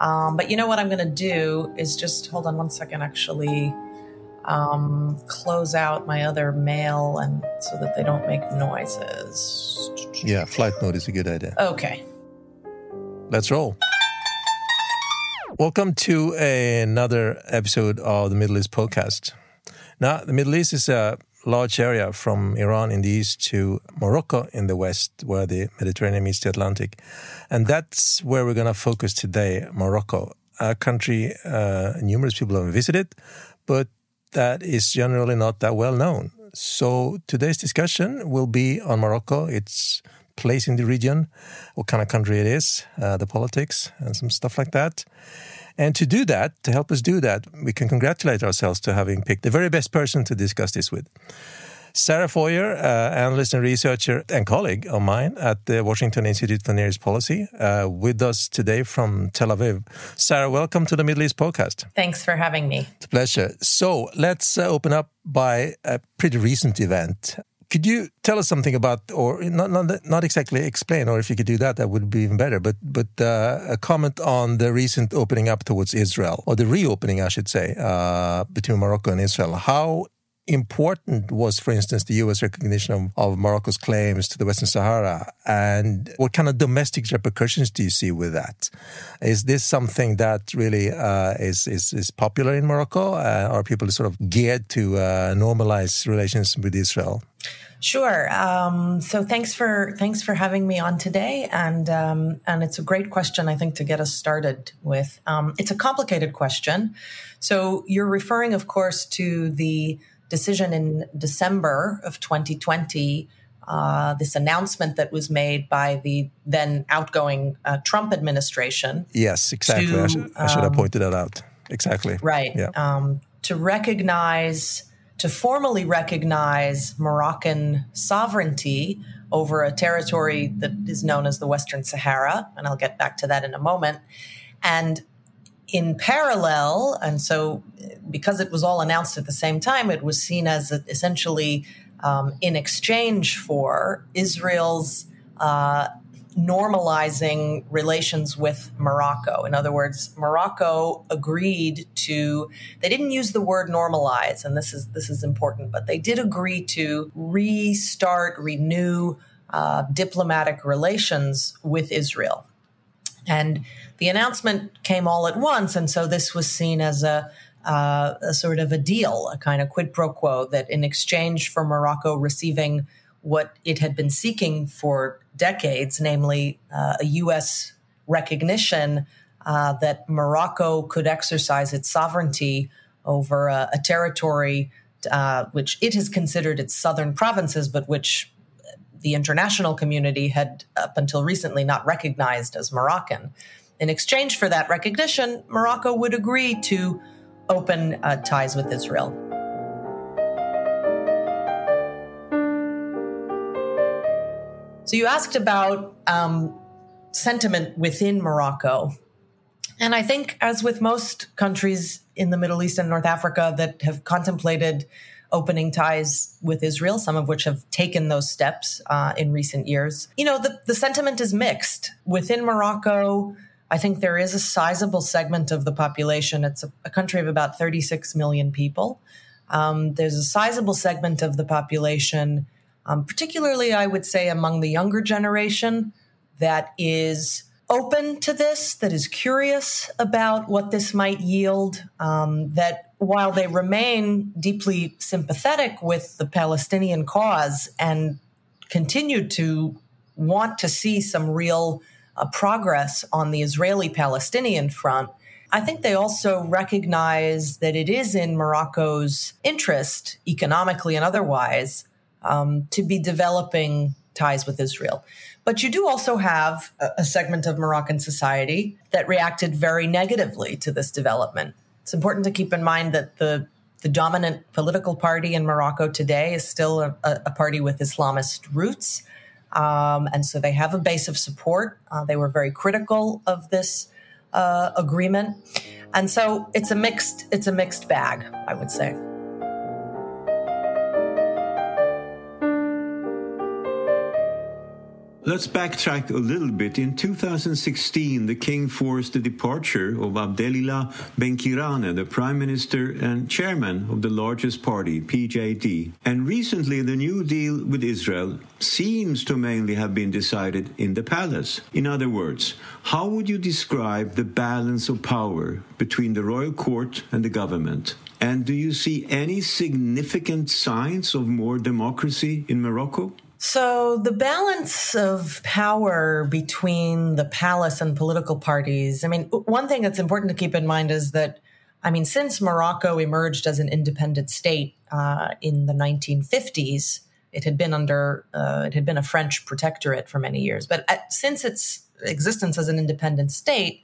Um, but you know what I'm going to do is just hold on one second, actually. Um, close out my other mail and so that they don't make noises. Yeah, flight mode is a good idea. Okay. Let's roll. Welcome to another episode of the Middle East podcast. Now, the Middle East is a large area from Iran in the east to Morocco in the west, where the Mediterranean meets the Atlantic. And that's where we're going to focus today Morocco, a country uh, numerous people have visited, but that is generally not that well known. So today's discussion will be on Morocco, its place in the region, what kind of country it is, uh, the politics, and some stuff like that. And to do that, to help us do that, we can congratulate ourselves to having picked the very best person to discuss this with. Sarah Feuer, uh, analyst and researcher and colleague of mine at the Washington Institute for Near East Policy, uh, with us today from Tel Aviv. Sarah, welcome to the Middle East podcast. Thanks for having me. It's a pleasure. So let's uh, open up by a pretty recent event. Could you tell us something about, or not, not, not exactly explain, or if you could do that, that would be even better, but, but uh, a comment on the recent opening up towards Israel, or the reopening, I should say, uh, between Morocco and Israel. How important was, for instance, the U.S. recognition of, of, Morocco's claims to the Western Sahara? And what kind of domestic repercussions do you see with that? Is this something that really uh, is, is, is popular in Morocco? Uh, are people sort of geared to uh, normalize relations with Israel? Sure. Um, so thanks for thanks for having me on today, and um, and it's a great question I think to get us started with. Um, it's a complicated question. So you're referring, of course, to the decision in December of 2020, uh, this announcement that was made by the then outgoing uh, Trump administration. Yes, exactly. To, I, should, I, should, have um, pointed that out. Exactly. Right. Yeah. Um, to recognize, to formally recognize Moroccan sovereignty over a territory that is known as the Western Sahara. And I'll get back to that in a moment. And in parallel, and so because it was all announced at the same time, it was seen as essentially um, in exchange for Israel's uh, normalizing relations with Morocco. In other words, Morocco agreed to they didn't use the word normalize and this is this is important, but they did agree to restart, renew uh, diplomatic relations with Israel. And the announcement came all at once. And so this was seen as a, uh, a sort of a deal, a kind of quid pro quo that in exchange for Morocco receiving what it had been seeking for decades, namely uh, a U.S. recognition uh, that Morocco could exercise its sovereignty over a, a territory uh, which it has considered its southern provinces, but which the international community had up until recently not recognized as Moroccan. In exchange for that recognition, Morocco would agree to open uh, ties with Israel. So you asked about um, sentiment within Morocco. And I think, as with most countries in the Middle East and North Africa that have contemplated opening ties with Israel, some of which have taken those steps uh, in recent years. You know, the, the sentiment is mixed. Within Morocco, I think there is a sizable segment of the population. It's a, a country of about 36 million people. Um, there's a sizable segment of the population, um, particularly, I would say, among the younger generation, that is open to this, that is curious about what this might yield, um, that while they remain deeply sympathetic with the Palestinian cause and continue to want to see some real uh, progress on the Israeli Palestinian front, I think they also recognize that it is in Morocco's interest, economically and otherwise, um, to be developing ties with Israel. But you do also have a, a segment of Moroccan society that reacted very negatively to this development. It's important to keep in mind that the the dominant political party in Morocco today is still a, a party with Islamist roots. Um, and so they have a base of support. Uh, they were very critical of this uh, agreement. And so it's a mixed, it's a mixed bag, I would say. Let's backtrack a little bit. In 2016, the king forced the departure of Abdelilah Benkirane, the prime minister and chairman of the largest party, PJD. And recently, the new deal with Israel seems to mainly have been decided in the palace. In other words, how would you describe the balance of power between the royal court and the government? And do you see any significant signs of more democracy in Morocco? So, the balance of power between the palace and political parties, I mean, one thing that's important to keep in mind is that, I mean, since Morocco emerged as an independent state uh, in the 1950s, it had been under, uh, it had been a French protectorate for many years. But at, since its existence as an independent state,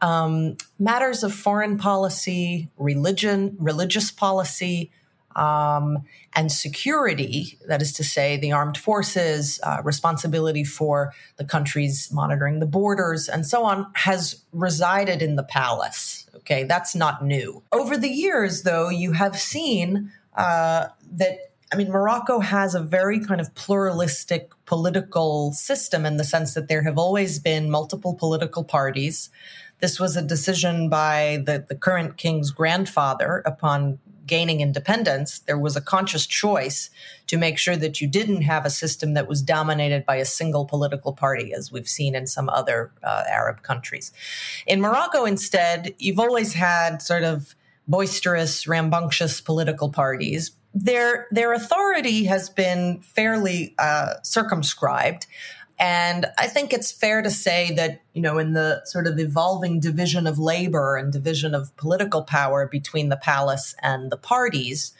um, matters of foreign policy, religion, religious policy, um, and security, that is to say, the armed forces, uh, responsibility for the countries monitoring the borders, and so on, has resided in the palace. Okay, that's not new. Over the years, though, you have seen uh, that. I mean, Morocco has a very kind of pluralistic political system in the sense that there have always been multiple political parties. This was a decision by the, the current king's grandfather upon gaining independence, there was a conscious choice to make sure that you didn't have a system that was dominated by a single political party, as we've seen in some other uh, Arab countries. In Morocco, instead, you've always had sort of boisterous, rambunctious political parties. Their their authority has been fairly uh, circumscribed. And I think it's fair to say that, you know, in the sort of evolving division of labor and division of political power between the palace and the parties,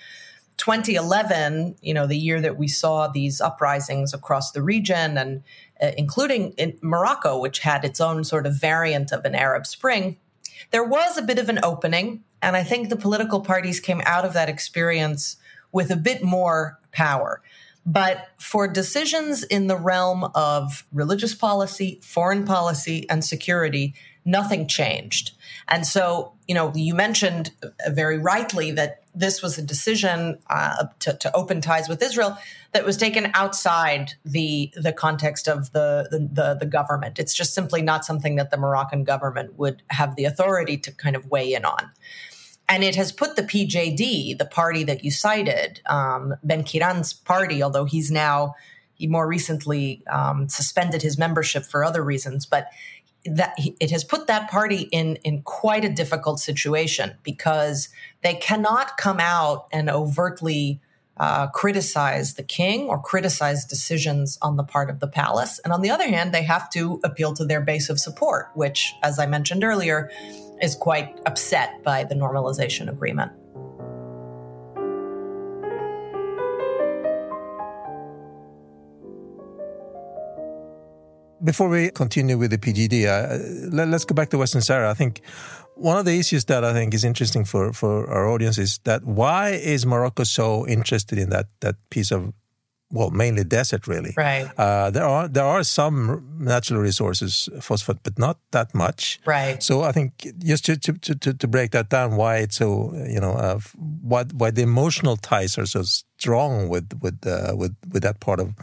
2011, you know, the year that we saw these uprisings across the region and uh, including in Morocco, which had its own sort of variant of an Arab Spring, there was a bit of an opening. And I think the political parties came out of that experience with a bit more power. But for decisions in the realm of religious policy, foreign policy, and security, nothing changed. And so, you know, you mentioned very rightly that this was a decision uh, to, to, open ties with Israel that was taken outside the the context of the, the, the the government. It's just simply not something that the Moroccan government would have the authority to kind of weigh in on. And it has put the PJD, the party that you cited, um, Benkirane's party, although he's now, he more recently um, suspended his membership for other reasons, but that it has put that party in in quite a difficult situation because they cannot come out and overtly uh, criticize the king or criticize decisions on the part of the palace, and on the other hand, they have to appeal to their base of support, which, as I mentioned earlier, is quite upset by the normalization agreement. Before we continue with the PJD, uh, let, us go back to Western Sahara. I think one of the issues that I think is interesting for, for our audience is that why is Morocco so interested in that that piece of well, mainly desert, really. Right. Uh, there are there are some natural resources, phosphate, but not that much. Right. So I think just to to to, to break that down, why it's so you know, uh, why why the emotional ties are so strong with with uh, with with that part of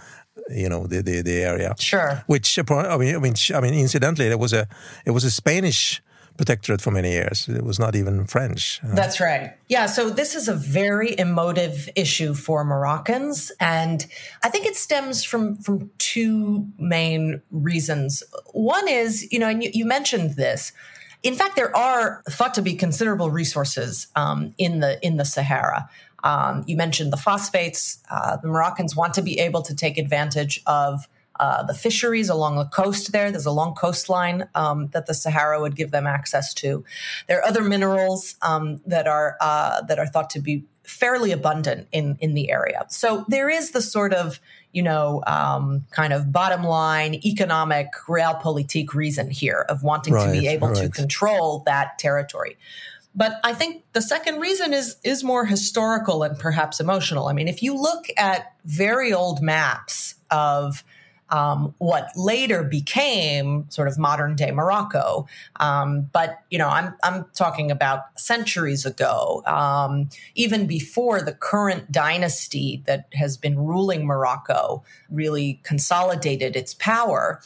you know the, the the area. Sure. Which I mean I mean I mean incidentally, it was a it was a Spanish protectorate for many years. It was not even French. That's right. Yeah. So this is a very emotive issue for Moroccans, and I think it stems from from two main reasons. One is, you know, and you, you mentioned this. In fact, there are thought to be considerable resources um, in the in the Sahara. Um, you mentioned the phosphates. Uh, the Moroccans want to be able to take advantage of uh, the fisheries along the coast there. There's a long coastline um, that the Sahara would give them access to. There are other minerals um, that are uh, that are thought to be fairly abundant in in the area. So there is the sort of you know um, kind of bottom line economic realpolitik reason here of wanting right, to be able right. to control that territory. But I think the second reason is is more historical and perhaps emotional. I mean, if you look at very old maps of um, what later became sort of modern day Morocco. Um, but you know, I'm I'm talking about centuries ago, um, even before the current dynasty that has been ruling Morocco really consolidated its power.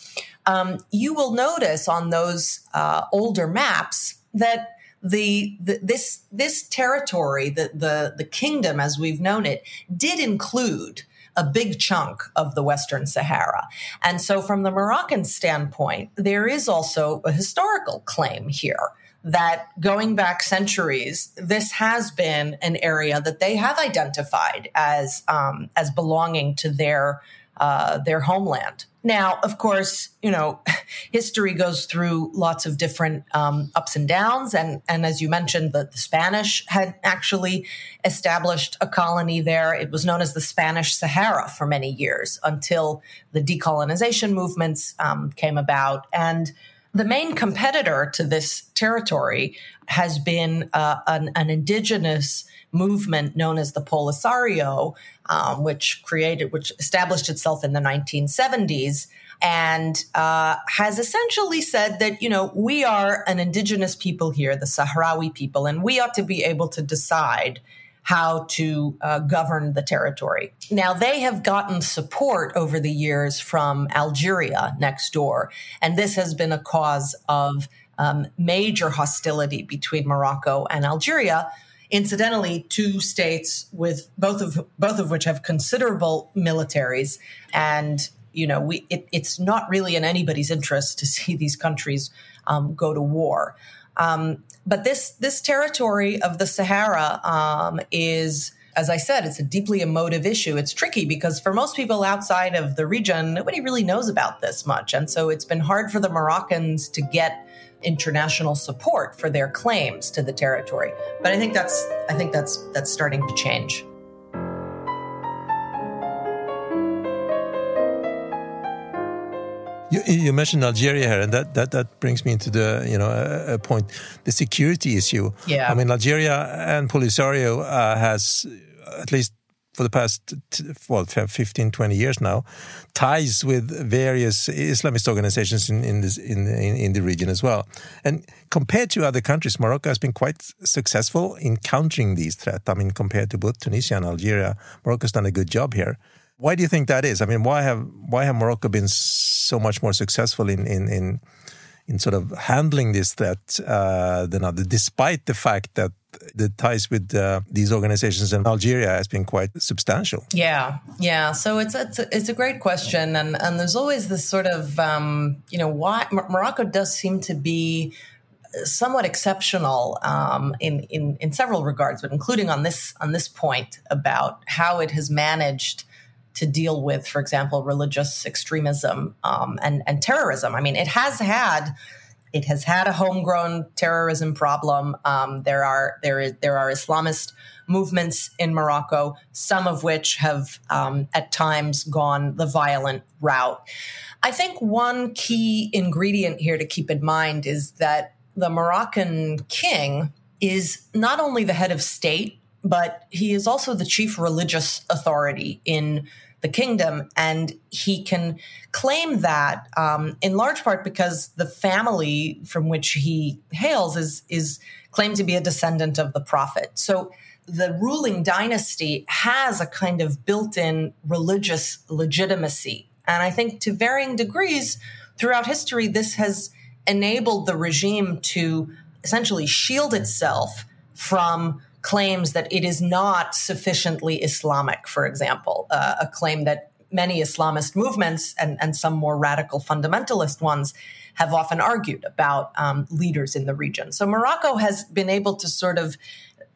Um, you will notice on those uh, older maps that the, the, this this territory, the, the the kingdom as we've known it, did include a big chunk of the Western Sahara. And so, from the Moroccan standpoint, there is also a historical claim here that going back centuries, this has been an area that they have identified as um, as belonging to their uh, their homeland. Now, of course, you know, history goes through lots of different um, ups and downs, and and as you mentioned, the, the, Spanish had actually established a colony there. It was known as the Spanish Sahara for many years until the decolonization movements um, came about, and the main competitor to this territory has been uh, an, an indigenous movement known as the Polisario, um, which created, which established itself in the 1970s and uh, has essentially said that, you know, we are an indigenous people here, the Sahrawi people, and we ought to be able to decide how to uh, govern the territory. Now, they have gotten support over the years from Algeria next door, and this has been a cause of um, major hostility between Morocco and Algeria Incidentally, two states with both of both of which have considerable militaries, and you know, we it, it's not really in anybody's interest to see these countries um, go to war. Um, but this this territory of the Sahara um, is as I said, it's a deeply emotive issue. It's tricky because for most people outside of the region, nobody really knows about this much. And so it's been hard for the Moroccans to get international support for their claims to the territory. But I think that's I think that's that's starting to change. You, you, mentioned Algeria here, and that, that, that brings me into the you know a, a point, the security issue. Yeah, I mean Algeria and Polisario uh, has at least for the past well 15 20 years now ties with various islamist organizations in in, this, in, in, the region as well. And compared to other countries morocco has been quite successful in countering these threats. I mean compared to both tunisia and algeria morocco's done a good job here. Why do you think that is? I mean why have why have morocco been so much more successful in in, in in sort of handling this threat uh, than other, despite the fact that the ties with uh, these organizations in Algeria has been quite substantial. Yeah, yeah. So it's it's a, it's a great question, and and there's always this sort of um, you know why Morocco does seem to be somewhat exceptional um, in, in in several regards, but including on this on this point about how it has managed to deal with, for example, religious extremism um, and and terrorism. I mean, it has had it has had a homegrown terrorism problem. Um, there are there is there are Islamist movements in Morocco, some of which have um, at times gone the violent route. I think one key ingredient here to keep in mind is that the Moroccan king is not only the head of state, but he is also the chief religious authority in the kingdom. And he can claim that um, in large part because the family from which he hails is, is claimed to be a descendant of the prophet. So the ruling dynasty has a kind of built in religious legitimacy. And I think to varying degrees throughout history, this has enabled the regime to essentially shield itself from claims that it is not sufficiently Islamic, for example, uh, a claim that many Islamist movements and, and some more radical fundamentalist ones have often argued about um, leaders in the region. So Morocco has been able to sort of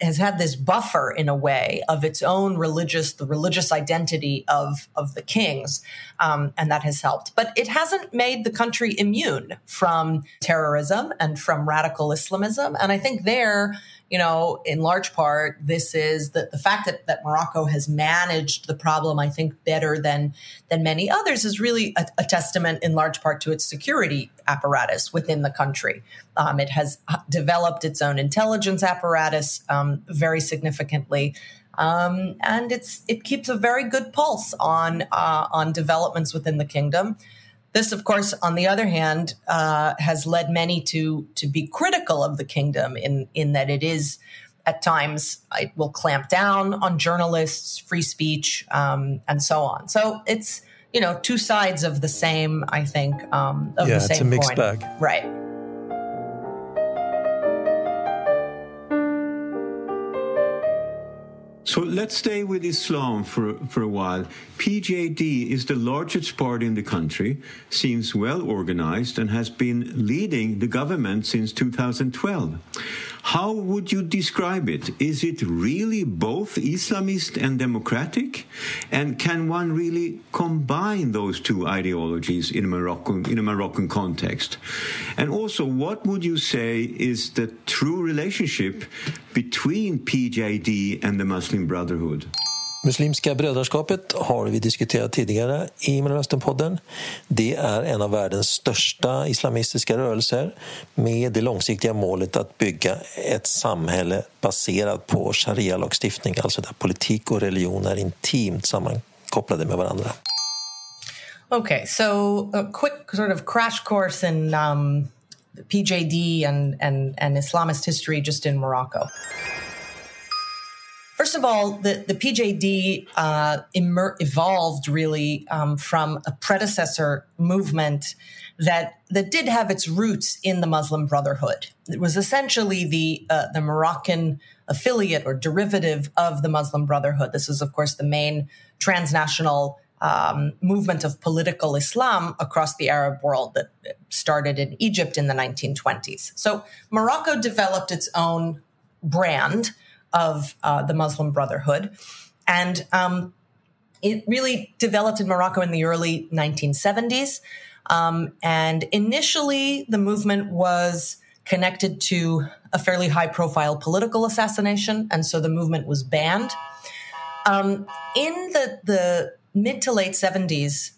has had this buffer in a way of its own religious, the religious identity of of the kings, um, and that has helped. But it hasn't made the country immune from terrorism and from radical Islamism. And I think there, you know, in large part, this is the, the fact that, that Morocco has managed the problem, I think, better than than many others is really a, a testament in large part to its security apparatus within the country. Um, it has developed its own intelligence apparatus um, very significantly. Um, and it's it keeps a very good pulse on uh, on developments within the kingdom. This, of course, on the other hand, uh, has led many to to be critical of the kingdom in in that it is at times it will clamp down on journalists, free speech, um, and so on. So it's you know two sides of the same. I think um, of yeah, the same it's a mixed coin. bag, right? So let's stay with Islam for, for a while. PJD is the largest party in the country, seems well organized, and has been leading the government since 2012. How would you describe it? Is it really both Islamist and democratic? And can one really combine those two ideologies in a Moroccan, in a Moroccan context? And also, what would you say is the true relationship between PJD and the Muslim Brotherhood? Muslimska brödraskapet har vi diskuterat tidigare i Mellanösternpodden. Det är en av världens största islamistiska rörelser med det långsiktiga målet att bygga ett samhälle baserat på sharia-lagstiftning, alltså där politik och religion är intimt sammankopplade med varandra. Okay, so a quick sort of crash course in um, PJD and, and, and Islamist history just in Morocco. First of all, the, the PJD uh, emer- evolved really um, from a predecessor movement that that did have its roots in the Muslim Brotherhood. It was essentially the uh, the Moroccan affiliate or derivative of the Muslim Brotherhood. This is, of course, the main transnational um, movement of political Islam across the Arab world that started in Egypt in the 1920s. So Morocco developed its own brand of uh, the Muslim Brotherhood. And um, it really developed in Morocco in the early 1970s. Um, and initially, the movement was connected to a fairly high profile political assassination. And so the movement was banned. Um, in the, the mid to late 70s,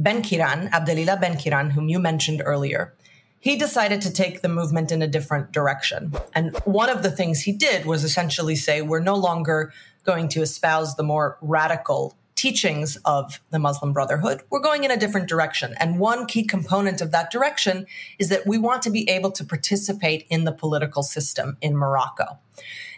Benkirane, Abdelilah Benkirane, whom you mentioned earlier, he decided to take the movement in a different direction. And one of the things he did was essentially say, we're no longer going to espouse the more radical teachings of the Muslim Brotherhood. We're going in a different direction. And one key component of that direction is that we want to be able to participate in the political system in Morocco.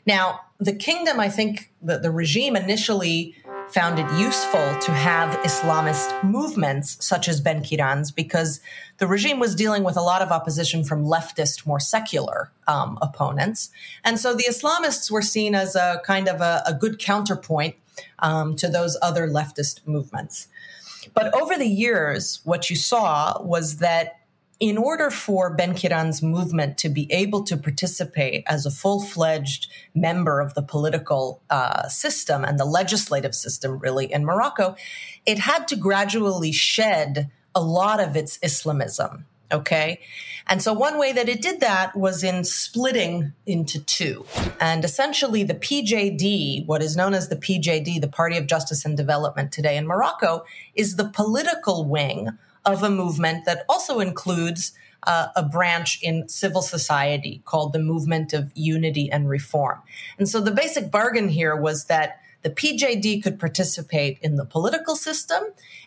Now, the kingdom, I think the, the regime initially found it useful to have Islamist movements such as Benkirane's because the regime was dealing with a lot of opposition from leftist, more secular um, opponents. And so the Islamists were seen as a kind of a, a good counterpoint um, to those other leftist movements. But over the years, what you saw was that in order for Benkirane's movement to be able to participate as a full fledged member of the political uh, system and the legislative system, really, in Morocco, it had to gradually shed a lot of its Islamism. Okay. And so one way that it did that was in splitting into two. And essentially, the PJD, what is known as the PJD, the Party of Justice and Development today in Morocco, is the political wing of a movement that also includes uh, a branch in civil society called the Movement of Unity and Reform. And so the basic bargain here was that the PJD could participate in the political system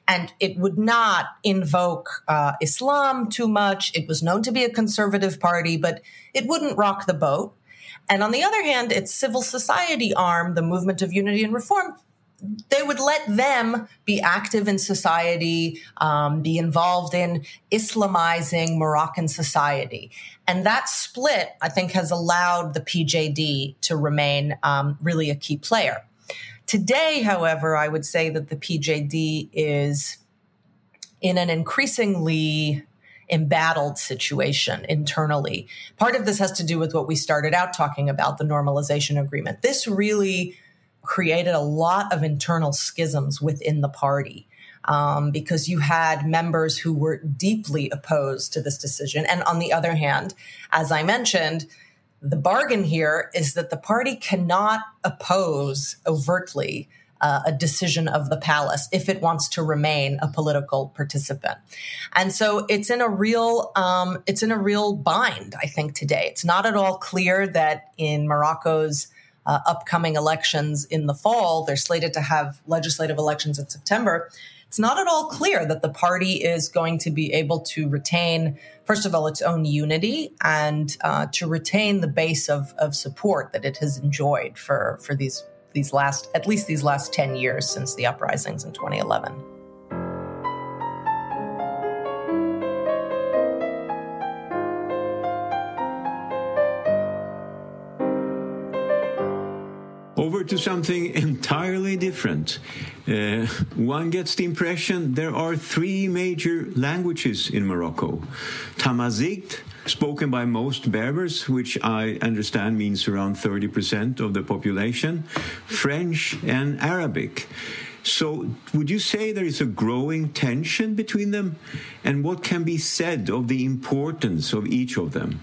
and it would not invoke uh, Islam too much. It was known to be a conservative party, but it wouldn't rock the boat. And on the other hand, its civil society arm, the Movement of Unity and Reform, they would let them be active in society, um, be involved in Islamizing Moroccan society. And that split, I think, has allowed the PJD to remain um, really a key player. Today, however, I would say that the PJD is in an increasingly embattled situation internally. Part of this has to do with what we started out talking about the normalization agreement. This really created a lot of internal schisms within the party. Um, because you had members who were deeply opposed to this decision. And on the other hand, as I mentioned, the bargain here is that the party cannot oppose overtly uh, a decision of the palace if it wants to remain a political participant. And so it's in a real um, it's in a real bind. I think today it's not at all clear that in Morocco's uh, upcoming elections in the fall, they're slated to have legislative elections in September. It's not at all clear that the party is going to be able to retain, first of all, its own unity and uh, to retain the base of, of support that it has enjoyed for, for these these last at least these last 10 years since the uprisings in 2011. To something entirely different. Uh, one gets the impression there are three major languages in Morocco Tamazight, spoken by most Berbers, which I understand means around 30% of the population, French, and Arabic. So, would you say there is a growing tension between them? And what can be said of the importance of each of them?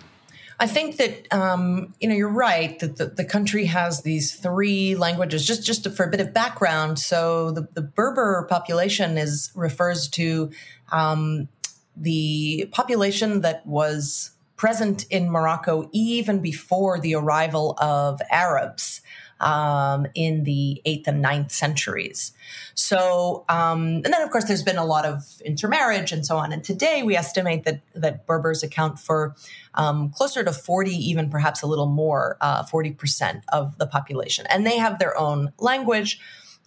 I think that um, you know you're right that the, the, country has these three languages. Just just for a bit of background, so the, the Berber population is refers to um, the population that was present in Morocco even before the arrival of Arabs um, in the eighth and ninth centuries. So, um, and then of course, there's been a lot of intermarriage and so on. And today, we estimate that that Berbers account for um, closer to 40, even perhaps a little more, uh, 40% of the population, and they have their own language.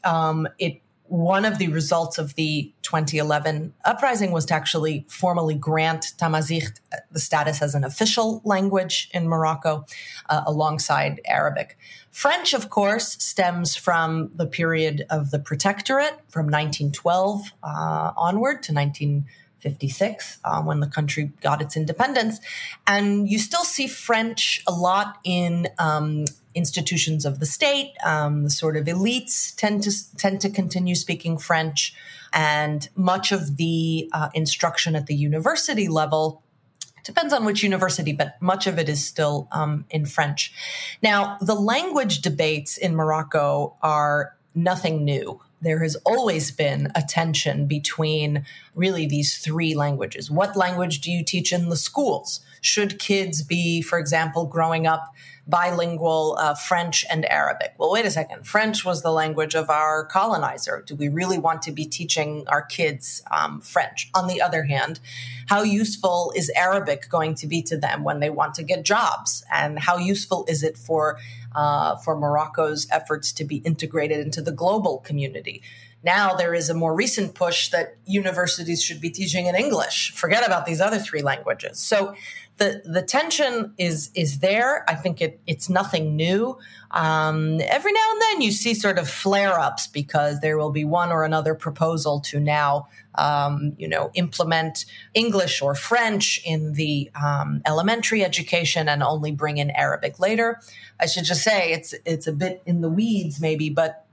Um, it one of the results of the 2011 uprising was to actually formally grant Tamazight the status as an official language in Morocco uh, alongside Arabic. French, of course, stems from the period of the protectorate from 1912 uh, onward to 1956 uh, when the country got its independence. And you still see French a lot in um, institutions of the state. Um, the sort of elites tend to tend to continue speaking French, and much of the uh, instruction at the university level depends on which university, but much of it is still um, in French. Now, the language debates in Morocco are nothing new. There has always been a tension between really these three languages. What language do you teach in the schools? Should kids be, for example, growing up bilingual uh, French and Arabic. Well, wait a second. French was the language of our colonizer. Do we really want to be teaching our kids um, French? On the other hand, how useful is Arabic going to be to them when they want to get jobs? And how useful is it for uh, for Morocco's efforts to be integrated into the global community? Now there is a more recent push that universities should be teaching in English. Forget about these other three languages. So the the tension is is there. I think it it's nothing new. Um, every now and then you see sort of flare ups because there will be one or another proposal to now um, you know implement English or French in the um, elementary education and only bring in Arabic later. I should just say it's it's a bit in the weeds maybe, but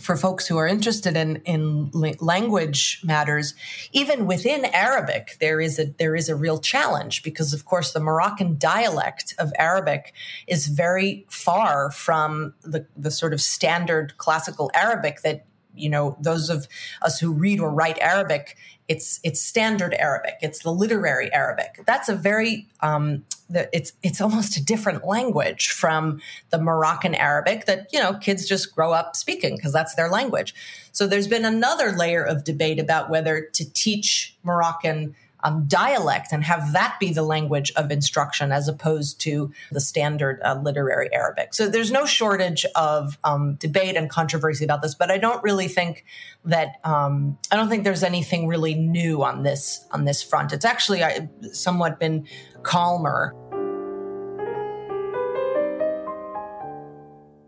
for folks who are interested in in language matters, even within Arabic, there is a there is a real challenge because, of course, the Moroccan dialect of Arabic is very far from the the sort of standard classical Arabic that you know those of us who read or write Arabic it's it's standard Arabic. It's the literary Arabic. That's a very um, the, it's it's almost a different language from the Moroccan Arabic that you know kids just grow up speaking because that's their language. So there's been another layer of debate about whether to teach Moroccan um, dialect and have that be the language of instruction as opposed to the standard uh, literary Arabic. So there's no shortage of um, debate and controversy about this, but I don't really think that um, I don't think there's anything really new on this on this front. It's actually uh, somewhat been calmer.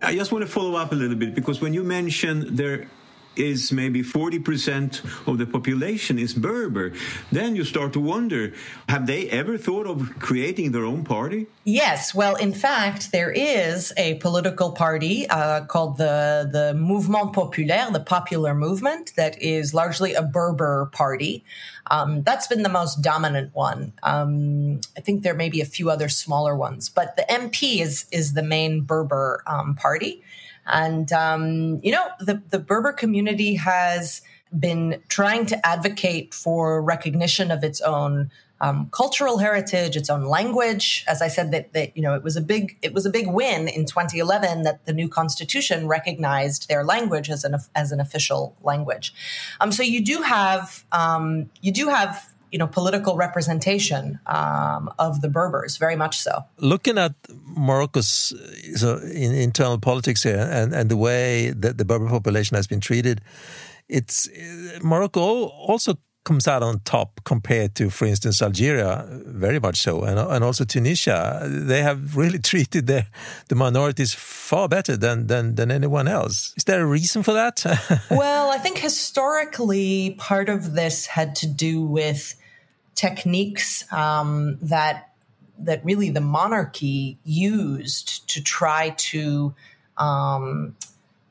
I just want to follow up a little bit because when you mention there is maybe 40% of the population is Berber, then you start to wonder have they ever thought of creating their own party? Yes. Well, in fact, there is a political party uh, called the, the Mouvement Populaire, the Popular Movement, that is largely a Berber party. Um, that's been the most dominant one. Um, I think there may be a few other smaller ones, but the MP is is the main Berber um, party. And, um, you know, the, the Berber community has been trying to advocate for recognition of its own um, cultural heritage, its own language. As I said, that, that you know it was a big it was a big win in 2011 that the new constitution recognized their language as an as an official language. Um, so you do have um, you do have you know political representation um, of the Berbers, very much so. Looking at Morocco's so in, internal politics here and, and the way that the Berber population has been treated, it's Morocco also comes out on top compared to, for instance, Algeria, very much so, and, and also Tunisia. They have really treated the, the minorities far better than, than, than anyone else. Is there a reason for that? well, I think historically, part of this had to do with techniques um, that that really the monarchy used to try to um,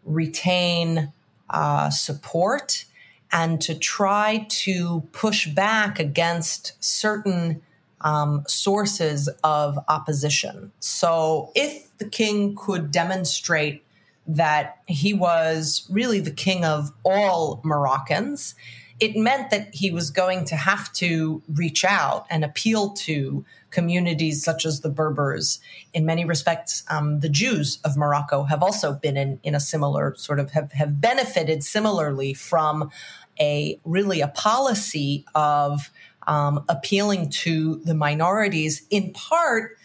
retain uh, support and to try to push back against certain um, sources of opposition. So, if the king could demonstrate that he was really the king of all Moroccans, it meant that he was going to have to reach out and appeal to communities such as the Berbers. In many respects, um, the Jews of Morocco have also been in, in a similar sort of have, have benefited similarly from a really a policy of um, appealing to the minorities in part.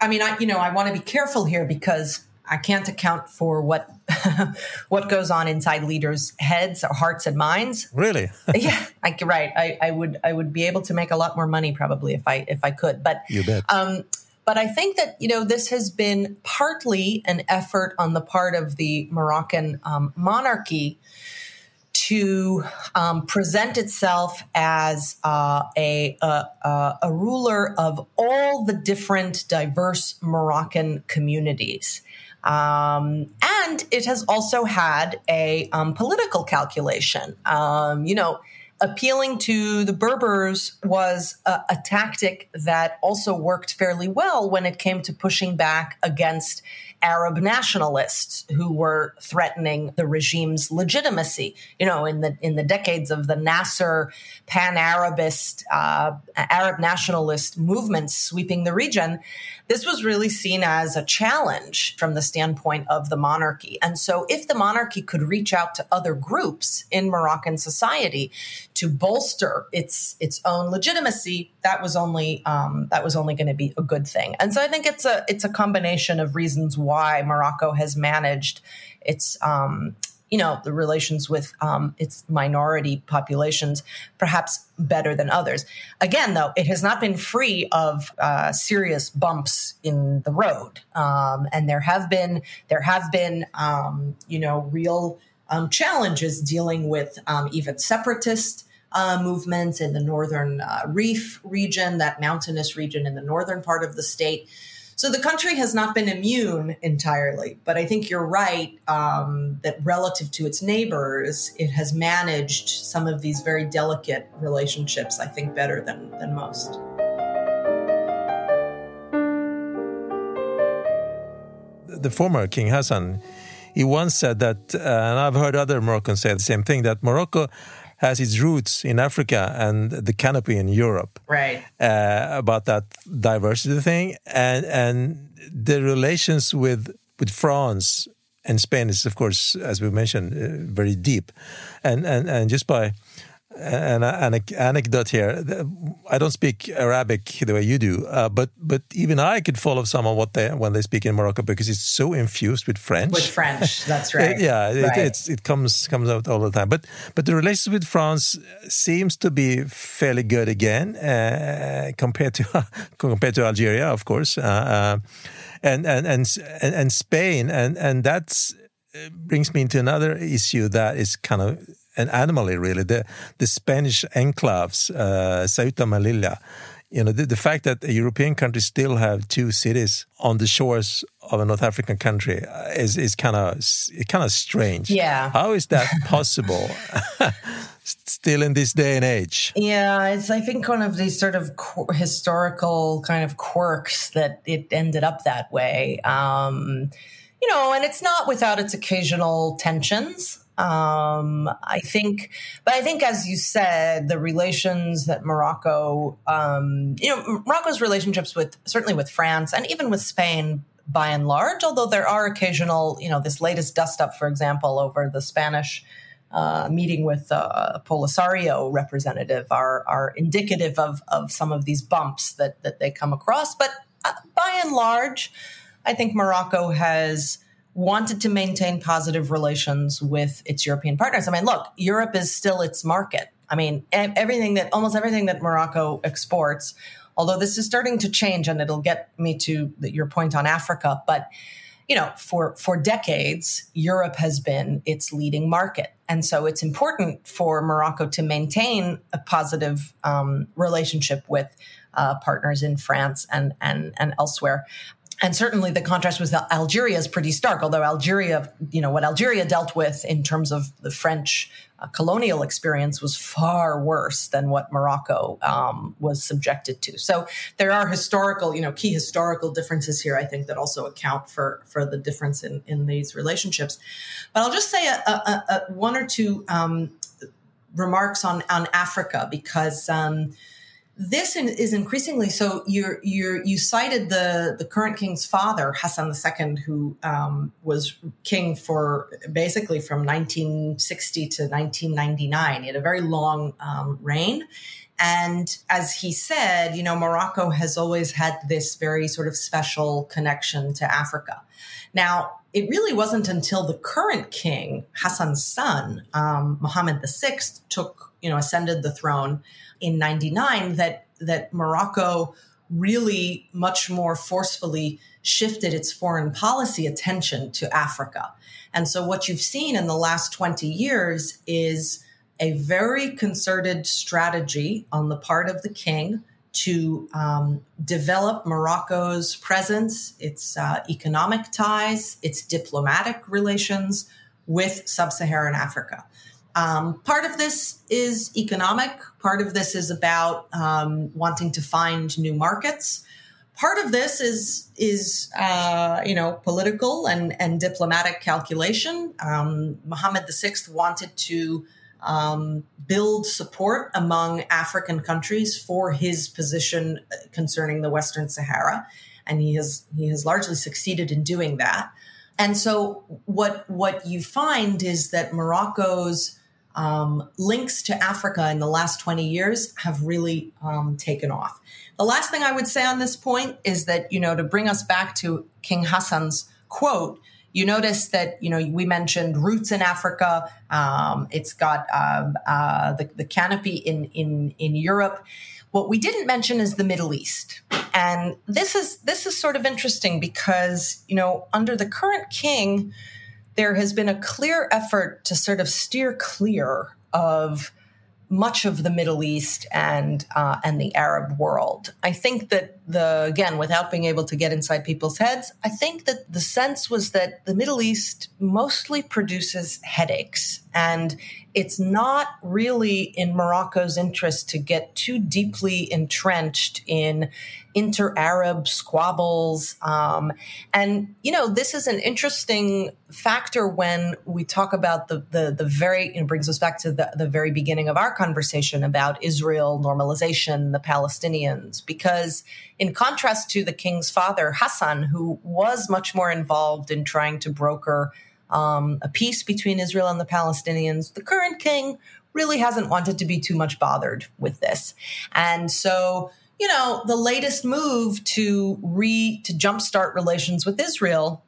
I mean, I, you know, I want to be careful here because I can't account for what what goes on inside leaders' heads or hearts and minds. Really? yeah, I, right. I, I, would I would be able to make a lot more money probably if I if I could. But you bet. Um, but I think that you know this has been partly an effort on the part of the Moroccan um, monarchy to um, present itself as uh, a, a, a ruler of all the different diverse Moroccan communities. Um, and it has also had a um, political calculation. Um, you know, appealing to the Berbers was a, a, tactic that also worked fairly well when it came to pushing back against Arab nationalists who were threatening the regime's legitimacy. You know, in the in the decades of the Nasser pan-Arabist uh, Arab nationalist movements sweeping the region, this was really seen as a challenge from the standpoint of the monarchy. And so, if the monarchy could reach out to other groups in Moroccan society to bolster its its own legitimacy, that was only um, that was only going to be a good thing. And so, I think it's a it's a combination of reasons why Morocco has managed its um, you know the relations with um, its minority populations perhaps better than others. Again though it has not been free of uh, serious bumps in the road. Um, and there have been there have been um, you know real um, challenges dealing with um, even separatist uh, movements in the northern uh, Rif region that mountainous region in the northern part of the state so the country has not been immune entirely, but I think you're right um, that relative to its neighbors, it has managed some of these very delicate relationships, I think, better than, than most. The former King Hassan, he once said that, uh, and I've heard other Moroccans say the same thing, that Morocco has its roots in Africa and the canopy in Europe. Right. Uh, about that diversity thing and and the relations with with France and Spain is, of course, as we mentioned, uh, very deep, and and and just by an, an anecdote here. I don't speak Arabic the way you do, uh, but but even I could follow some of what they when they speak in Morocco because it's so infused with French. With French, that's right. yeah, right. It, it comes comes out all the time. But but the relations with France seems to be fairly good again uh, compared to compared to Algeria, of course, uh, uh and, and and and and Spain, and and that's brings me into another issue that is kind of an anomaly, really. The the Spanish enclaves, uh, Ceuta Melilla. You know, the, the fact that a European country still have two cities on the shores of a North African country uh, is is kind of kind of strange. Yeah, how is that possible? still in this day and age. Yeah, it's I think one of these sort of qu- historical kind of quirks that it ended up that way. Um, you know, and it's not without its occasional tensions. Um, I think, but I think, as you said, the relations that Morocco, um, you know, Morocco's relationships with certainly with France and even with Spain by and large, although there are occasional, you know, this latest dust up, for example, over the Spanish uh, meeting with uh, Polisario representative are, are indicative of, of some of these bumps that, that they come across. But uh, by and large, I think Morocco has wanted to maintain positive relations with its European partners. I mean, look, Europe is still its market. I mean, everything that almost everything that Morocco exports, although this is starting to change and it'll get me to your point on Africa, but you know, for for decades, Europe has been its leading market, and so it's important for Morocco to maintain a positive um, relationship with uh, partners in France and and and elsewhere and certainly the contrast with Algeria is pretty stark. Although Algeria, you know, what Algeria dealt with in terms of the French uh, colonial experience was far worse than what Morocco um, was subjected to. So there are historical, you know, key historical differences here. I think that also account for for the difference in in these relationships. But I'll just say a, a, a one or two um, remarks on on Africa because. Um, this is increasingly so. You're, you're, you cited the, the current king's father, Hassan II, who um, was king for basically from 1960 to 1999. He had a very long um, reign. And as he said, you know, Morocco has always had this very sort of special connection to Africa. Now, it really wasn't until the current king, Hassan's son, um, Mohammed VI, took, you know, ascended the throne in 99 that that Morocco really much more forcefully shifted its foreign policy attention to Africa. And so what you've seen in the last 20 years is a very concerted strategy on the part of the king to um, develop Morocco's presence, its uh, economic ties, its diplomatic relations with sub Saharan Africa. Um, part of this is economic. Part of this is about um, wanting to find new markets. Part of this is is uh, you know political and and diplomatic calculation. Um, Mohammed VI wanted to um, build support among African countries for his position concerning the Western Sahara, and he has he has largely succeeded in doing that. And so what what you find is that Morocco's um, links to Africa in the last 20 years have really um, taken off. The last thing I would say on this point is that, you know, to bring us back to King Hassan's quote, you notice that, you know, we mentioned roots in Africa. Um, it's got um, uh, the, the canopy in, in, in Europe. What we didn't mention is the Middle East. And this is, this is sort of interesting because, you know, under the current king, there has been a clear effort to sort of steer clear of much of the Middle East and uh, and the Arab world. I think that the again, without being able to get inside people's heads, I think that the sense was that the Middle East mostly produces headaches, and it's not really in Morocco's interest to get too deeply entrenched in inter Arab squabbles. Um, and, you know, this is an interesting factor when we talk about the, the, the very, it brings us back to the, the very beginning of our conversation about Israel normalization, the Palestinians, because in contrast to the king's father, Hassan, who was much more involved in trying to broker um, a peace between Israel and the Palestinians, the current king really hasn't wanted to be too much bothered with this. And so, you know, the latest move to re to jumpstart relations with Israel,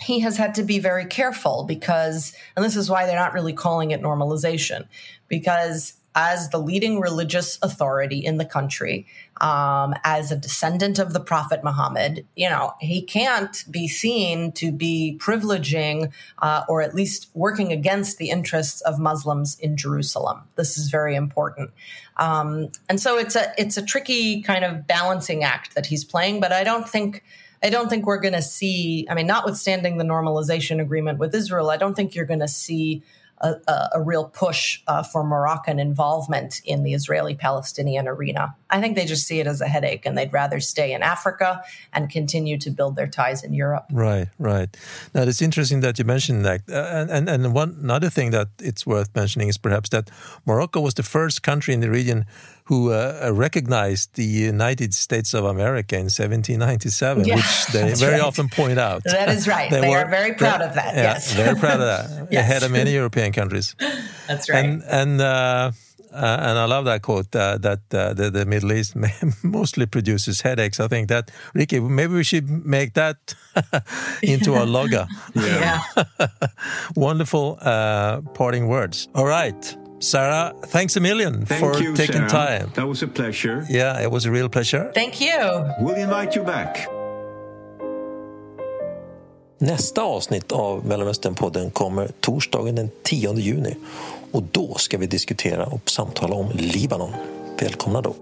he has had to be very careful because, and this is why they're not really calling it normalization, because as the leading religious authority in the country, um, as a descendant of the Prophet Muhammad, you know, he can't be seen to be privileging uh, or at least working against the interests of Muslims in Jerusalem. This is very important. Um, and so it's a it's a tricky kind of balancing act that he's playing, but I don't think I don't think we're going to see. I mean, notwithstanding the normalization agreement with Israel, I don't think you're going to see a, a, real push uh, for Moroccan involvement in the Israeli Palestinian arena. I think they just see it as a headache and they'd rather stay in Africa and continue to build their ties in Europe. Right, right. Now, it's interesting that you mentioned that. Uh, and, and one another thing that it's worth mentioning is perhaps that Morocco was the first country in the region who uh, recognized the United States of America in 1797, yeah, which they very right. often point out. That is right. they, they were, are very proud of that. Yeah, yes. very proud of that. yes. Ahead of many European countries. That's right. And, and uh, uh, and I love that quote uh, that uh, the, the, Middle East mostly produces headaches. I think that Ricky, maybe we should make that into a logo. yeah. Wonderful uh, parting words. All right. Sarah, thanks a million Thank for you, taking Sarah. time. That was a pleasure. Yeah, it was a real pleasure. Thank you. We'll invite you back. Nästa avsnitt av Mellanösternpodden kommer torsdagen den 10 juni och då ska vi diskutera och samtala om Libanon. Välkomna då!